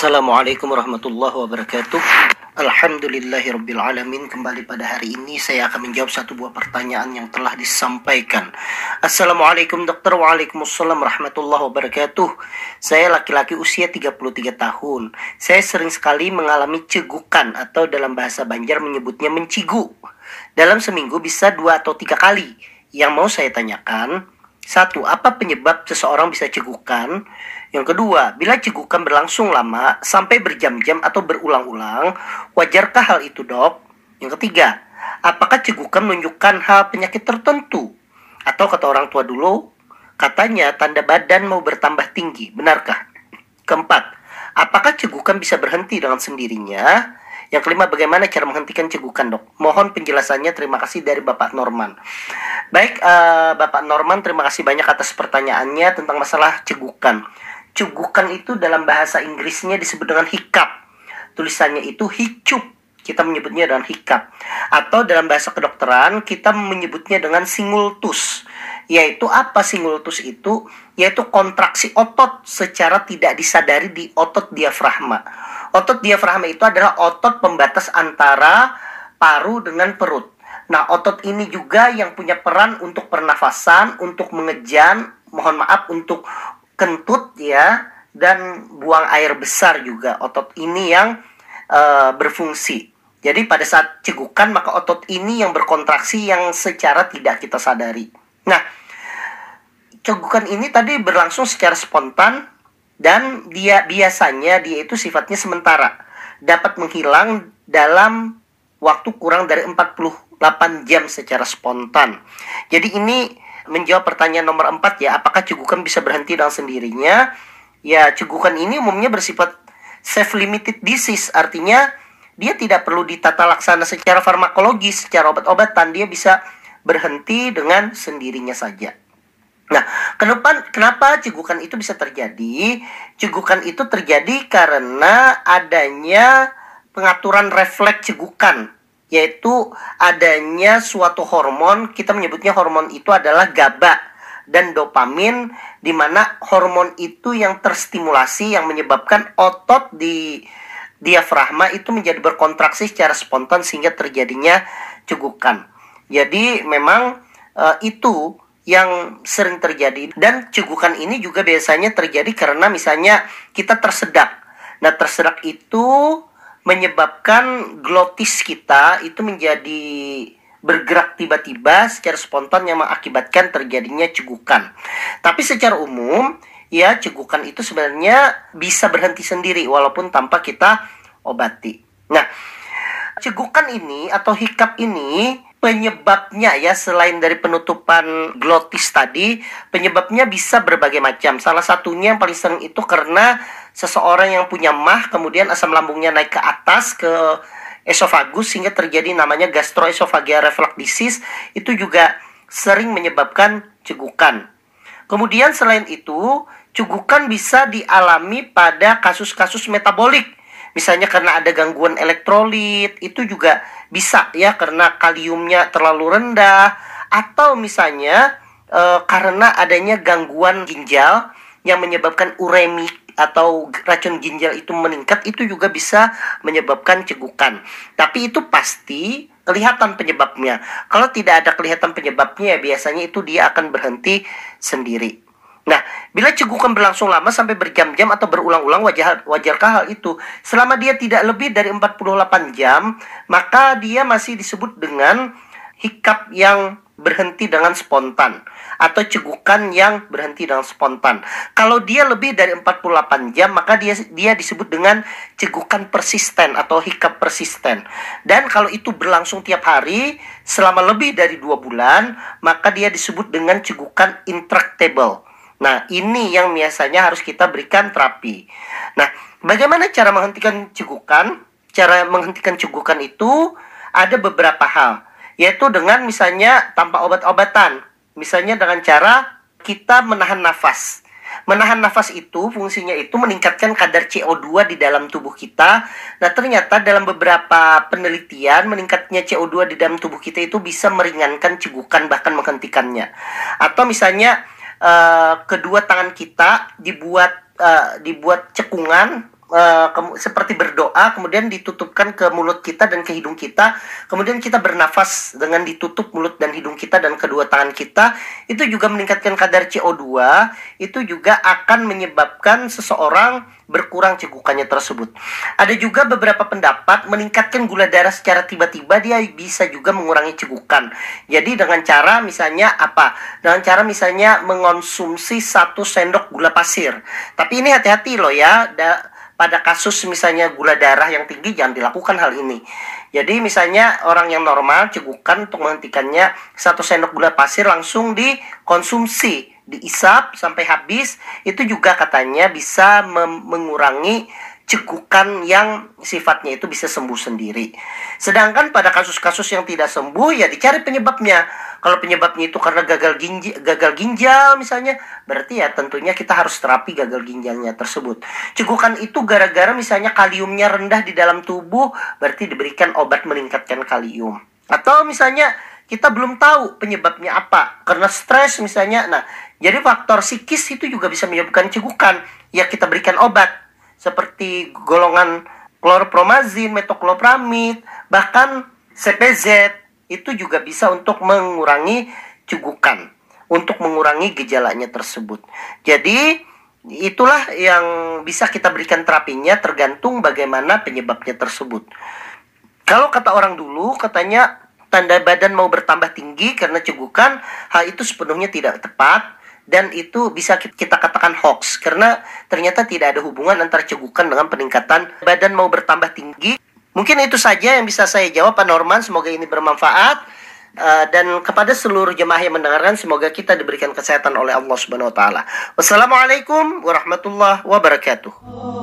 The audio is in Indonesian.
Assalamualaikum warahmatullahi wabarakatuh. Alhamdulillahirrabbilalamin Kembali pada hari ini saya akan menjawab satu buah pertanyaan yang telah disampaikan. Assalamualaikum dokter. Waalaikumsalam warahmatullahi wabarakatuh. Saya laki-laki usia 33 tahun. Saya sering sekali mengalami cegukan Atau dalam bahasa Banjar menyebutnya mencigu. Dalam seminggu bisa dua atau tiga kali. Yang mau saya tanyakan Satu, apa penyebab seseorang bisa cegukan? Yang kedua, bila cegukan berlangsung lama sampai berjam-jam atau berulang-ulang, wajarkah hal itu, Dok? Yang ketiga, apakah cegukan menunjukkan hal penyakit tertentu? Atau kata orang tua dulu, katanya tanda badan mau bertambah tinggi, benarkah? Keempat, apakah cegukan bisa berhenti dengan sendirinya? Yang kelima, bagaimana cara menghentikan cegukan, dok? Mohon penjelasannya. Terima kasih dari Bapak Norman. Baik, uh, Bapak Norman, terima kasih banyak atas pertanyaannya tentang masalah cegukan. Cegukan itu dalam bahasa Inggrisnya disebut dengan hiccup. Tulisannya itu hicup. Kita menyebutnya dengan hiccup. Atau dalam bahasa kedokteran, kita menyebutnya dengan singultus. Yaitu apa singultus itu? Yaitu kontraksi otot secara tidak disadari di otot diafragma Otot diafragma itu adalah otot pembatas antara paru dengan perut. Nah, otot ini juga yang punya peran untuk pernafasan, untuk mengejan, mohon maaf untuk kentut ya, dan buang air besar juga. Otot ini yang uh, berfungsi. Jadi pada saat cegukan maka otot ini yang berkontraksi yang secara tidak kita sadari. Nah, cegukan ini tadi berlangsung secara spontan dan dia biasanya dia itu sifatnya sementara dapat menghilang dalam waktu kurang dari 48 jam secara spontan. Jadi ini menjawab pertanyaan nomor 4 ya, apakah cegukan bisa berhenti dengan sendirinya? Ya, cegukan ini umumnya bersifat self limited disease, artinya dia tidak perlu ditata laksana secara farmakologis, secara obat-obatan, dia bisa berhenti dengan sendirinya saja. Nah, kenapa, kenapa cegukan itu bisa terjadi? Cegukan itu terjadi karena adanya pengaturan refleks cegukan, yaitu adanya suatu hormon, kita menyebutnya hormon itu adalah GABA dan dopamin, di mana hormon itu yang terstimulasi yang menyebabkan otot di diafragma itu menjadi berkontraksi secara spontan sehingga terjadinya cegukan. Jadi memang e, itu yang sering terjadi dan cegukan ini juga biasanya terjadi karena misalnya kita tersedak. Nah, tersedak itu menyebabkan glotis kita itu menjadi bergerak tiba-tiba secara spontan yang mengakibatkan terjadinya cegukan. Tapi secara umum, ya cegukan itu sebenarnya bisa berhenti sendiri walaupun tanpa kita obati. Nah, cegukan ini atau hikap ini penyebabnya ya selain dari penutupan glotis tadi penyebabnya bisa berbagai macam salah satunya yang paling sering itu karena seseorang yang punya mah kemudian asam lambungnya naik ke atas ke esofagus sehingga terjadi namanya gastroesophageal reflux disease. Itu juga sering menyebabkan cegukan. Kemudian selain itu cegukan bisa dialami pada kasus-kasus metabolik. Misalnya karena ada gangguan elektrolit itu juga bisa ya karena kaliumnya terlalu rendah atau misalnya e, karena adanya gangguan ginjal yang menyebabkan uremik atau racun ginjal itu meningkat itu juga bisa menyebabkan cegukan. Tapi itu pasti kelihatan penyebabnya. Kalau tidak ada kelihatan penyebabnya biasanya itu dia akan berhenti sendiri. Nah, bila cegukan berlangsung lama sampai berjam-jam atau berulang-ulang wajar wajarkah hal itu? Selama dia tidak lebih dari 48 jam, maka dia masih disebut dengan hikap yang berhenti dengan spontan atau cegukan yang berhenti dengan spontan. Kalau dia lebih dari 48 jam, maka dia dia disebut dengan cegukan persisten atau hikap persisten. Dan kalau itu berlangsung tiap hari selama lebih dari dua bulan, maka dia disebut dengan cegukan intractable Nah, ini yang biasanya harus kita berikan terapi. Nah, bagaimana cara menghentikan cegukan? Cara menghentikan cegukan itu ada beberapa hal, yaitu dengan misalnya tanpa obat-obatan. Misalnya dengan cara kita menahan nafas. Menahan nafas itu fungsinya itu meningkatkan kadar CO2 di dalam tubuh kita. Nah, ternyata dalam beberapa penelitian meningkatnya CO2 di dalam tubuh kita itu bisa meringankan cegukan bahkan menghentikannya. Atau misalnya uh, kedua tangan kita dibuat uh, dibuat cekungan uh, seperti berdoa kemudian ditutupkan ke mulut kita dan ke hidung kita kemudian kita bernafas dengan ditutup mulut dan hidung kita dan kedua tangan kita itu juga meningkatkan kadar CO2 itu juga akan menyebabkan seseorang berkurang cegukannya tersebut. Ada juga beberapa pendapat meningkatkan gula darah secara tiba-tiba dia bisa juga mengurangi cegukan. Jadi dengan cara misalnya apa? Dengan cara misalnya mengonsumsi satu sendok gula pasir. Tapi ini hati-hati loh ya. Da pada kasus misalnya gula darah yang tinggi jangan dilakukan hal ini. Jadi misalnya orang yang normal cegukan untuk menghentikannya satu sendok gula pasir langsung dikonsumsi, diisap sampai habis itu juga katanya bisa mengurangi cekukan yang sifatnya itu bisa sembuh sendiri. Sedangkan pada kasus-kasus yang tidak sembuh ya dicari penyebabnya. Kalau penyebabnya itu karena gagal ginjal, gagal ginjal misalnya, berarti ya tentunya kita harus terapi gagal ginjalnya tersebut. Cekukan itu gara-gara misalnya kaliumnya rendah di dalam tubuh, berarti diberikan obat meningkatkan kalium. Atau misalnya kita belum tahu penyebabnya apa, karena stres misalnya. Nah, jadi faktor psikis itu juga bisa menyebabkan cekukan. Ya kita berikan obat seperti golongan klorpromazin, metoklopramid, bahkan CPZ itu juga bisa untuk mengurangi cegukan, untuk mengurangi gejalanya tersebut. Jadi itulah yang bisa kita berikan terapinya tergantung bagaimana penyebabnya tersebut. Kalau kata orang dulu katanya tanda badan mau bertambah tinggi karena cegukan, hal itu sepenuhnya tidak tepat dan itu bisa kita katakan hoax karena ternyata tidak ada hubungan antara cegukan dengan peningkatan badan mau bertambah tinggi. Mungkin itu saja yang bisa saya jawab Pak Norman. Semoga ini bermanfaat. Uh, dan kepada seluruh jemaah yang mendengarkan semoga kita diberikan kesehatan oleh Allah Subhanahu wa taala. Wassalamualaikum warahmatullahi wabarakatuh.